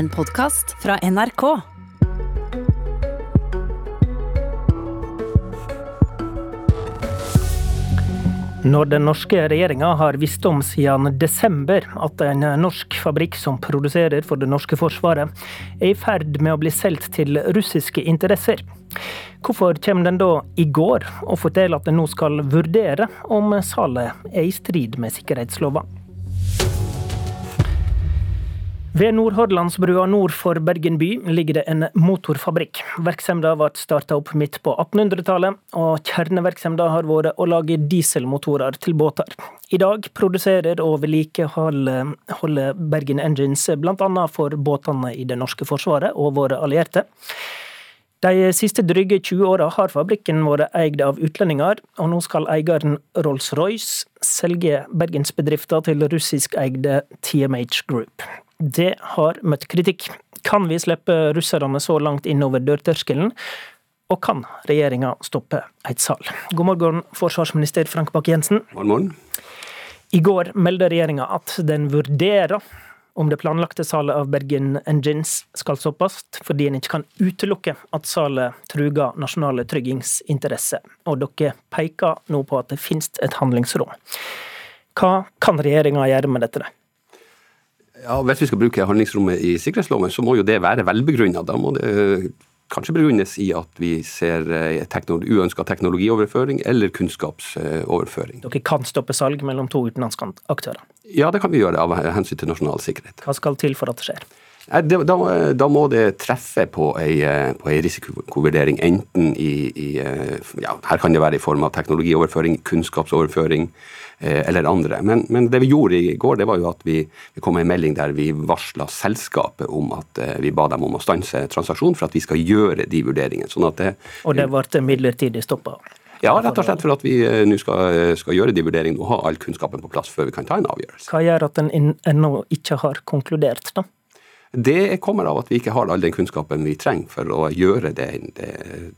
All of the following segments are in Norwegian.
En podkast fra NRK. Når den norske regjeringa har visst om siden desember at en norsk fabrikk som produserer for det norske forsvaret, er i ferd med å bli solgt til russiske interesser, hvorfor kommer den da i går og forteller at den nå skal vurdere om salet er i strid med sikkerhetsloven? Ved Nordhordlandsbrua nord for Bergen by ligger det en motorfabrikk. Virksomheten ble starta opp midt på 1800-tallet, og kjernevirksomheten har vært å lage dieselmotorer til båter. I dag produserer og vedlikeholder Bergen Engines bl.a. for båtene i det norske forsvaret og våre allierte. De siste drygge 20 åra har fabrikken vært eid av utlendinger, og nå skal eieren Rolls-Royce selge bergensbedriften til russiskeide TMH Group. Det har møtt kritikk. Kan vi slippe russerne så langt innover dørterskelen? Og kan regjeringa stoppe et sal? God morgen, forsvarsminister Frank Bakke-Jensen. God morgen. I går meldte regjeringa at den vurderer om det planlagte salet av Bergen Engines skal stoppes, fordi en ikke kan utelukke at salet truger nasjonale tryggingsinteresser. Og dere peker nå på at det finnes et handlingsrom. Hva kan regjeringa gjøre med dette? Ja, Hvis vi skal bruke handlingsrommet i sikkerhetsloven, så må jo det være velbegrunna. Da må det kanskje begrunnes i at vi ser teknolo uønska teknologioverføring eller kunnskapsoverføring. Dere kan stoppe salg mellom to utenlandske aktører? Ja, det kan vi gjøre av hensyn til nasjonal sikkerhet. Hva skal til for at det skjer? Da, da, må det treffe på ei, på ei risikovurdering, enten i, i, ja, Her kan det være i form av teknologioverføring, kunnskapsoverføring eh, eller andre. Men, men, det vi gjorde i går, det var jo at vi, vi kom med en melding der vi varsla selskapet om at eh, vi ba dem om å stanse transaksjonen for at vi skal gjøre de vurderingene. Sånn det, og det ble midlertidig stoppa? Ja, rett og slett for at vi eh, nå skal, skal, gjøre de vurderingene og ha all kunnskapen på plass før vi kan ta en avgjørelse. Hva gjør at en ennå ikke har konkludert, da? Det kommer av at vi ikke har all den kunnskapen vi trenger for å gjøre det, det,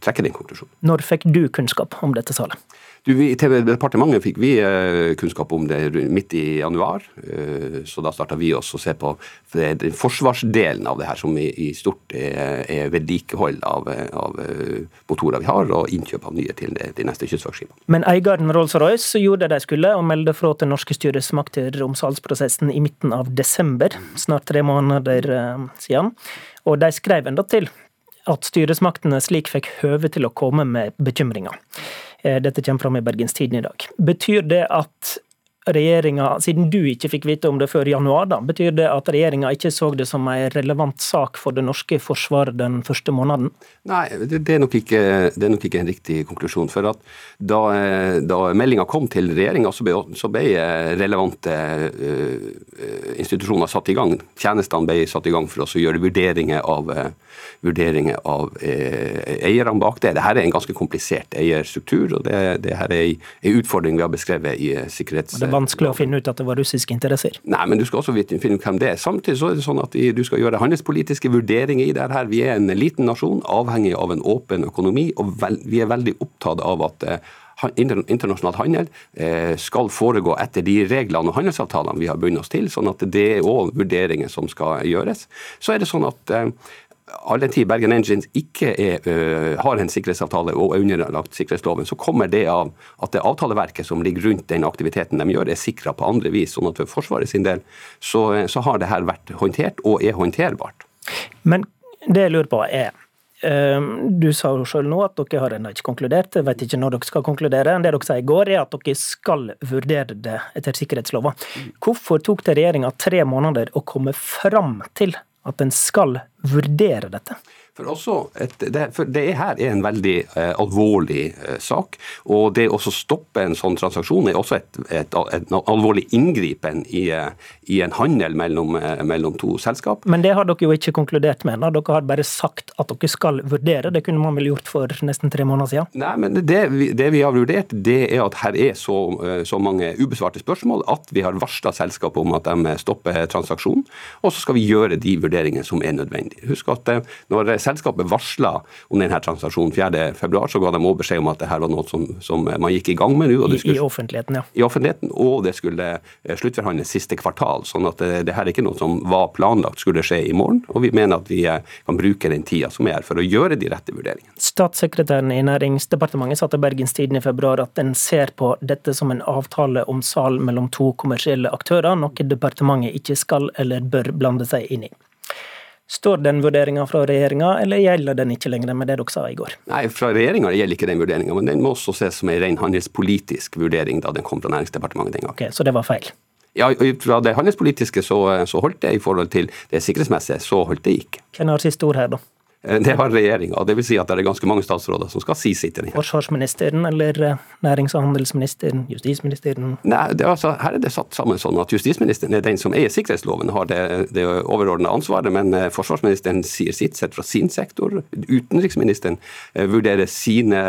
trekke den konklusjonen. Når fikk du kunnskap om dette salet? Du, I TV-departementet fikk vi eh, kunnskap om det midt i januar. Eh, så da starta vi oss å se på den forsvarsdelen av det her, som i, i stort er, vedlikehold av, av, eh, motorer vi har, og innkjøp av nye til de neste kystvaktskipene. Men eieren Rolls-Royce gjorde det de skulle, og meldte fra til norske styresmakter om salgsprosessen i midten av desember, snart tre måneder siden. Og de skrev enda til at styresmaktene slik fikk høve til å komme med bekymringer. Eh, dette kommer fram i Bergens Tidende i dag. Betyr det at regjeringa, siden du ikke fikk vite om det før januar, da, betyr det at regjeringa ikke så det som en relevant sak for det norske forsvaret den første måneden? Nei, det, det, er, nok ikke, det er nok ikke en riktig konklusjon. For at da, da meldinga kom til regjeringa, så, så, ble relevante uh, institusjoner satt i gang. Tjenestene ble satt i gang for oss å gjøre vurderinger av, uh, vurderinger av uh, eierne bak det. Dette er en ganske komplisert eierstruktur, og det, det her er en utfordring vi har beskrevet i sikkerhets vanskelig å finne ut at det var russiske interesser? Nei, men du skal også finne ut hvem det er. Samtidig så er det sånn at du skal gjøre handelspolitiske vurderinger i det her. Vi er en liten nasjon, avhengig av en åpen økonomi, og vi er veldig opptatt av at eh, internasjonal handel eh, skal foregå etter de reglene og handelsavtalene vi har bundet oss til. sånn at det er òg vurderinger som skal gjøres. Så er det sånn at eh, all den tid Bergen Engines ikke er, uh, har en sikkerhetsavtale og er underlagt sikkerhetsloven, så kommer det av at det avtaleverket som ligger rundt den aktiviteten de gjør, er sikra på andre vis. sånn at for Forsvaret sin del så, så har det her vært håndtert, og er håndterbart. Men det jeg lurer på er du sa jo selv nå at dere har ennå ikke konkludert. Jeg vet ikke når dere skal konkludere. Det dere sa i går, er at dere skal vurdere det etter sikkerhetsloven. Hvorfor tok det regjeringa tre måneder å komme fram til at en skal vurdere dette? For, et, det, for det her er en veldig eh, alvorlig eh, sak. Og det å stoppe en sånn transaksjon er også et, et, et alvorlig inngripen i, eh, i, en handel mellom, eh, mellom, to selskap. Men det har dere jo ikke konkludert med. Da. Dere har bare sagt at dere skal vurdere. Det kunne man vel gjort for nesten tre måneder siden? Nei, men det, det vi har vurdert, det er at her er så, eh, så mange ubesvarte spørsmål at vi har varsla selskapet om at de stopper transaksjonen. Og så skal vi gjøre de vurderingene som er nødvendige. Husk at når selskapet varsla om denne transaksjonen 4.2, så ga de òg beskjed om at dette var noe som, som man gikk i gang med nå. I, I, offentligheten, ja. I offentligheten, Og det skulle sluttforhandles siste kvartal. sånn at det, det her er ikke noe som var planlagt skulle skje i morgen. Og vi mener at vi kan bruke den tida som er for å gjøre de rette vurderingene. Statssekretæren i Næringsdepartementet sa til Bergenstiden i februar at en ser på dette som en avtale om sal mellom to kommersielle aktører, noe departementet ikke skal eller bør blande seg inn i. Står den vurderinga fra regjeringa, eller gjelder den ikke lenger med det dere sa i går? Nei, fra regjeringa gjelder ikke den vurderinga, men den må også ses som en ren handelspolitisk vurdering da den kom fra Næringsdepartementet den gang. Okay, så det var feil? Ja, fra det handelspolitiske så, så holdt det, i forhold til det sikkerhetsmessige så holdt det ikke. Hvem har siste ord her, da? Eh, det har regjeringa. Det vil si at det er ganske mange statsråder som skal si sitt. Forsvarsministeren eller eh, nærings- og handelsministeren, justisministeren? Nei, er altså, Her er det satt sammen sånn at justisministeren er den som eier sikkerhetsloven, har det, det overordnede ansvaret. Men eh, forsvarsministeren sier sitt sett fra sin sektor. Utenriksministeren vurderer sine,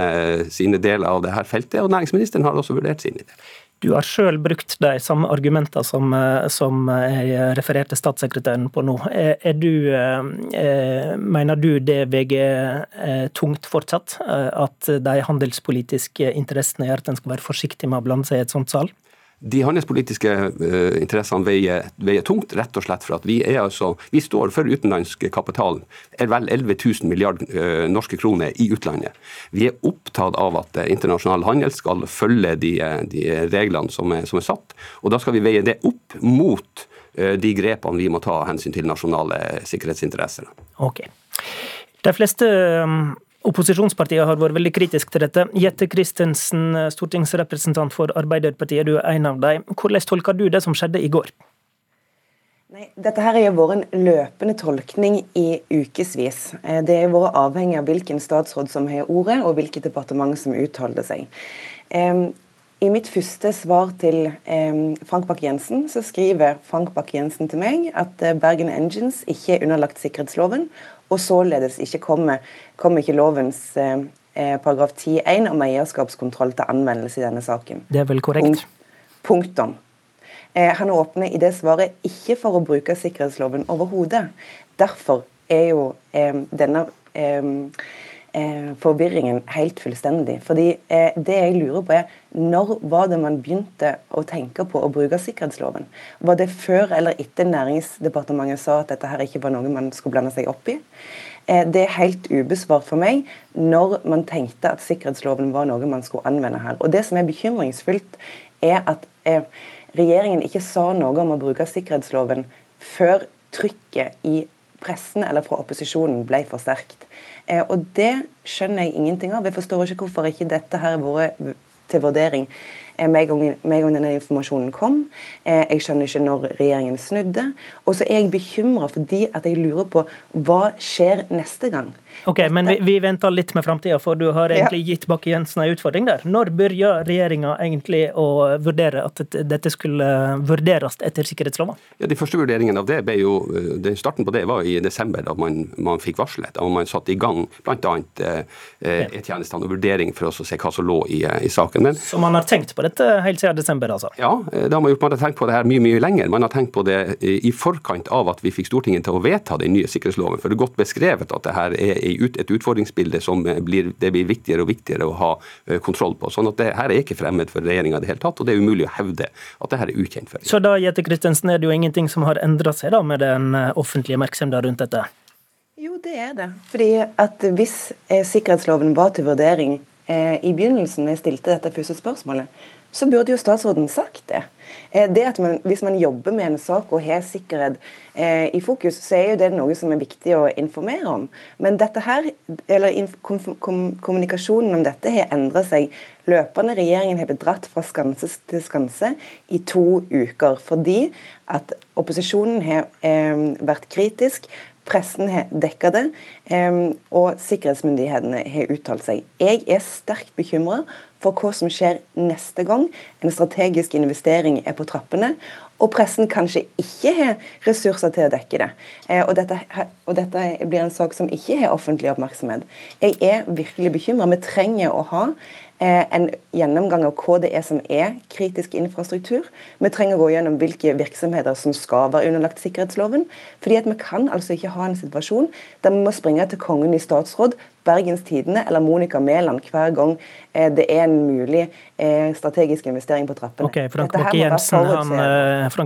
sine deler av det her feltet, og næringsministeren har også vurdert sine deler. Du har sjøl brukt de samme argumentene som, eh, som jeg refererte statssekretæren på nå. Er du, er, mener du det veier eh, tungt fortsatt, at de handelspolitiske interessene gjør at en skal være forsiktig med å blande seg i et sånt salg? De handelspolitiske uh, interessene veier, veier, tungt, rett og slett for at vi, altså, vi står for utenlandsk kapital, er vel 11 000 milliard uh, norske kroner i utlandet. Vi er opptatt av at uh, internasjonal handel skal følge de, de reglene som er, som er, satt, og da skal vi veie det opp mot de grepene vi må ta hensyn til nasjonale sikkerhetsinteresser. Ok. De fleste um, Opposisjonspartiene har vært veldig kritiske til dette. Jette Christensen, stortingsrepresentant for Arbeiderpartiet, du er en av dem. Hvordan tolker du det som skjedde i går? Nei, dette her har vært en løpende tolkning i ukevis. Eh, det har vært avhengig av hvilken statsråd som har ordet, og hvilket departement som uttalte seg. I mitt første svar til Frank Bakke-Jensen, så skriver Frank Bakke-Jensen til meg at eh, Bergen Engines ikke er underlagt sikkerhetsloven, og således ikke kommer, kommer ikke lovens eh, eh paragraf 10-1 om eierskapskontroll til anvendelse i denne saken. Det er vel korrekt? Punkt, punktum. Eh, han åpner i det svaret ikke for å bruke sikkerhetsloven overhodet. Derfor er jo eh, denne eh, forvirringen helt fullstendig. Fordi det jeg lurer på er, Når var det man begynte å tenke på å bruke sikkerhetsloven? Var det før eller etter Næringsdepartementet sa at dette her ikke var noe man skulle blande seg opp i? Eh, det er helt ubesvart for meg når man tenkte at sikkerhetsloven var noe man skulle anvende her. Og Det som er bekymringsfullt, er at eh, regjeringen ikke sa noe om å bruke sikkerhetsloven før trykket i pressen eller fra opposisjonen ble for sterkt. Eh, og det skjønner jeg ingenting av. Jeg forstår ikke hvorfor ikke dette har vært til vurdering med en gang denne informasjonen kom. Eh, jeg skjønner ikke når regjeringen snudde. Og så er jeg bekymra fordi at jeg lurer på hva skjer neste gang. Ok, Men vi, vi venter litt med framtida, for du har egentlig ja. gitt Bakke-Jensen en utfordring der. Når begynte regjeringa egentlig å vurdere at dette skulle vurderes etter sikkerhetsloven? Ja, De første vurderingene av det ble jo, det, Starten på det var i desember, da man, man fikk varselet. Da man satte i gang bl.a. Eh, E-tjenestene og vurdering for å se hva som lå i, i saken. Men, Så man har tenkt på dette helt siden desember, altså? Ja, det har man gjort. Man har tenkt på det her mye mye lenger. Man har tenkt på det i forkant av at vi fikk Stortinget til å vedta den nye sikkerhetsloven. For det er godt beskrevet at det her er et utfordringsbilde som blir, det blir viktigere og viktigere å ha eh, kontroll på. Sånn at det her er ikke fremmed for regjeringa i det hele tatt, og det er umulig å hevde at det her er ukjent for Så da Jette Christensen, er det jo ingenting som har endra seg da med den eh, offentlige oppmerksomheten rundt dette? Jo, det er det. Fordi at Hvis eh, sikkerhetsloven var til vurdering eh, i begynnelsen da jeg stilte dette første spørsmålet, så burde jo statsråden sagt det. Eh, det at man, Hvis man jobber med en sak og har sikkerhet eh, i fokus, så er jo det noe som er viktig å informere om. Men dette her, eller kom, kom, kommunikasjonen om dette har endret seg løpende. Regjeringen har bedratt fra skanse til skanse i to uker. Fordi at opposisjonen har eh, vært kritisk. Pressen har dekka det, og sikkerhetsmyndighetene har uttalt seg. Jeg er sterkt bekymra for hva som skjer neste gang en strategisk investering er på trappene, og pressen kanskje ikke har ressurser til å dekke det. Eh, og dette, og dette blir en sak som ikke har offentlig oppmerksomhet. Jeg er virkelig bekymra. Vi trenger å ha en gjennomgang av hva det er som er kritisk infrastruktur. Vi trenger å gå gjennom hvilke virksomheter som skal være underlagt sikkerhetsloven. fordi at vi kan altså ikke ha en situasjon der vi må springe til kongen i statsråd, Bergens Tidende eller Monica Mæland hver gang eh, det er en mulig eh, strategisk investering på trappene. Ok, Frank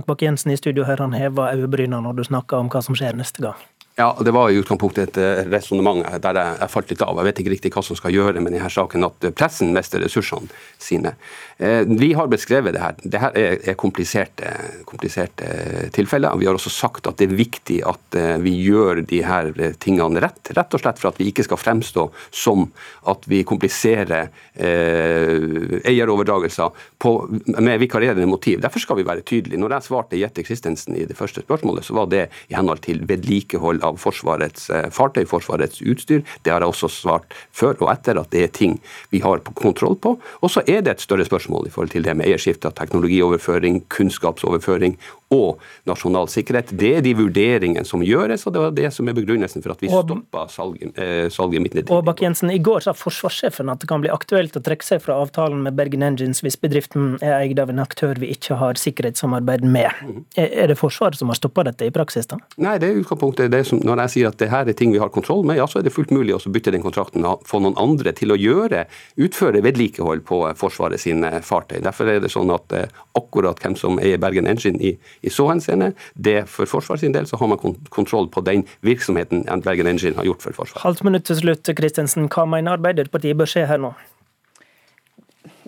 Bakke-Jensen i studio her, han hever øyebrynene når du snakker om hva som skjer neste gang. Ja, Det var i utgangspunktet et eh, resonnement der jeg, jeg, falt litt av. Jeg vet ikke riktig hva som skal gjøre med denne saken, at pressen mister ressursene sine. Eh, vi har beskrevet det her. Det her er, er kompliserte, kompliserte, tilfeller. Vi har også sagt at det er viktig at eh, vi gjør de her tingene rett. Rett og slett for at vi ikke skal fremstå som at vi kompliserer eh, eieroverdragelser med vikarierende motiv. Derfor skal vi være tydelige. Når jeg svarte Jette Christensen i det første spørsmålet, så var det i henhold til vedlikehold av Forsvarets eh, fartøy, Forsvarets utstyr. Det har jeg også svart før og etter, at det er ting vi har kontroll på. Og så er det et større spørsmål i forhold til det med eierskifte, teknologioverføring, kunnskapsoverføring og nasjonal sikkerhet. Det er de vurderingene som gjøres, og det var det som er begrunnelsen for at vi stoppa salget, eh, salget midlertidig. Og Bakke-Jensen, I går sa forsvarssjefen at det kan bli aktuelt å trekke seg fra avtalen med Bergen Engines hvis bedriften er eid av en aktør vi ikke har sikkerhetssamarbeid med. Mm. Er det Forsvaret som har stoppa dette i praksis? da? Nei, det er utgangspunktet det som, Når jeg sier at det her er ting vi har kontroll med, ja, så er det fullt mulig å bytte den kontrakten og få noen andre til å gjøre, utføre vedlikehold på Forsvaret sine fartøy. Derfor er det sånn at eh, akkurat hvem som eier Bergen Engine i i så henseende. Det For Forsvaret sin del så har man kontroll på den virksomheten Bergen Engine har gjort for Forsvaret. Halvt minutt til slutt, Kristensen. Hva mener Arbeiderpartiet bør skje her nå?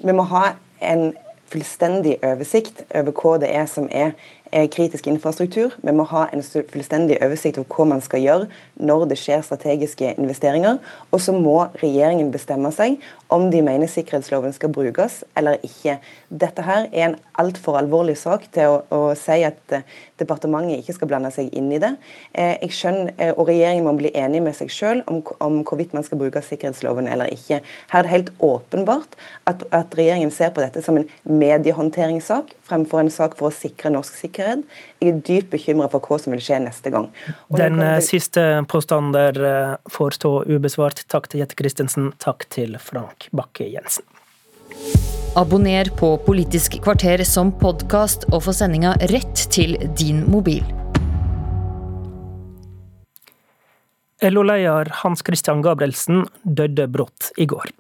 Vi må ha en fullstendig oversikt over hva det er som er kritisk infrastruktur. Vi må ha en fullstendig oversikt over hva man skal gjøre når det skjer strategiske investeringer. Og så må regjeringen bestemme seg om de mener sikkerhetsloven skal brukes eller ikke. Dette her er en altfor alvorlig sak til å, å, si at eh, departementet ikke skal blande seg inn i det. Eh, jeg skjønner, eh, og Regjeringen må bli enig med seg selv om, om hvorvidt man skal bruke sikkerhetsloven eller ikke. Her er det helt åpenbart at, at regjeringen ser på dette som en mediehåndteringssak fremfor en sak for å sikre norsk sikkerhet. Jeg er dypt bekymra for hva som vil skje neste gang. Og Den til... siste påstanden der får stå ubesvart. Takk til Jette Christensen, takk til Frank Bakke-Jensen. Abonner på Politisk kvarter som podkast, og få sendinga rett til din mobil. LO-leder Hans Christian Gabrielsen døde brått i går.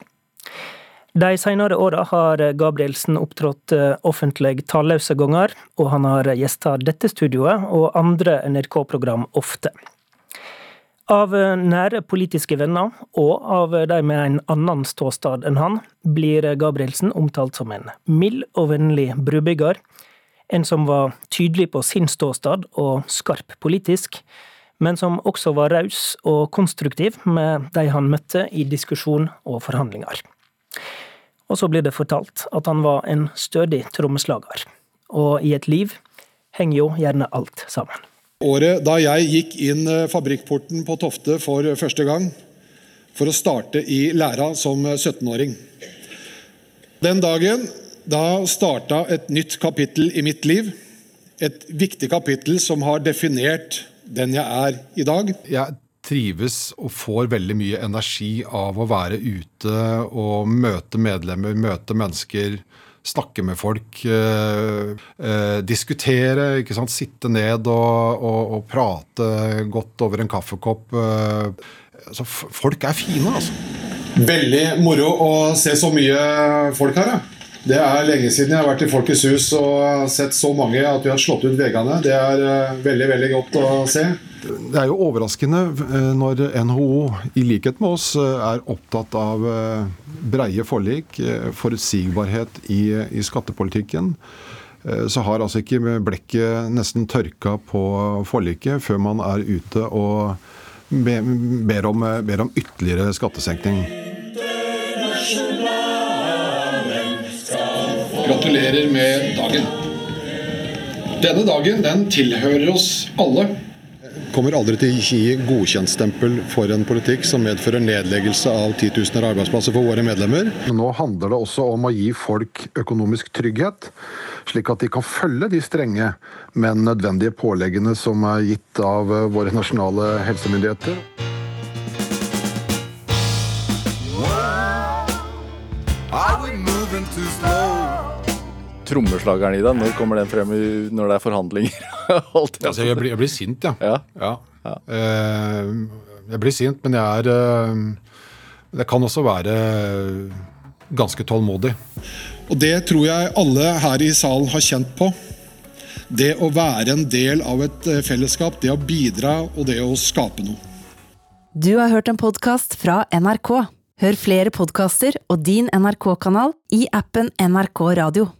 De senere åra har Gabrielsen opptrådt eh, offentlig talløse ganger, og han har gjesta dette studioet og andre NRK-program ofte. Av nære politiske venner, og av de med en annen ståstad enn han, blir Gabrielsen omtalt som en mild og vennlig brubygger. En som var tydelig på sin ståstad og skarp politisk, men som også var raus og konstruktiv med de han møtte i diskusjon og forhandlinger. Og så blir det fortalt at han var en stødig trommeslager. Og i et liv henger jo gjerne alt sammen. Året da jeg gikk inn eh, fabrikkporten på Tofte for første gang for å starte i læra som 17-åring. Den dagen da starta et nytt kapittel i mitt liv. Et viktig kapittel som har definert den jeg er i dag. Jeg trives og får veldig mye energi av å være ute og møte medlemmer, møte mennesker snakke med folk, eh, eh, diskutere, ikke sant? sitte ned og, og, og, prate godt over en kaffekopp. Eh, altså, folk er fine, altså. Veldig moro å se så mye folk her. Ja. Det er lenge siden jeg har vært i Folkets hus og sett så mange at vi har slått ut veggene. Det er uh, veldig veldig godt å se. Det er jo overraskende uh, når NHO, i likhet med oss, uh, er opptatt av breie forlik, forutsigbarhet i, i skattepolitikken. Så har altså ikke blekket nesten tørka på forliket før man er ute og ber om, ber om ytterligere skattesenkning. Gratulerer med dagen. Denne dagen den tilhører oss alle. Kommer aldri til å gi godkjentstempel for en politikk som medfører nedleggelse av titusener av arbeidsplasser for våre medlemmer. Nå handler det også om å gi folk økonomisk trygghet, slik at de kan følge de strenge, men nødvendige påleggene som er gitt av våre nasjonale helsemyndigheter. I Trommeslageren i deg, når kommer den frem i, når det er forhandlinger? Altså, jeg, blir, jeg blir sint, ja. Ja. ja. Uh, jeg blir sint, men jeg er uh, Jeg kan også være ganske tålmodig. Og det tror jeg alle her i salen har kjent på. Det å være en del av et eh, fellesskap, det å bidra og det å skape noe. Du har hørt en podkast fra NRK. Hør flere podkaster og din NRK-kanal i appen NRK Radio.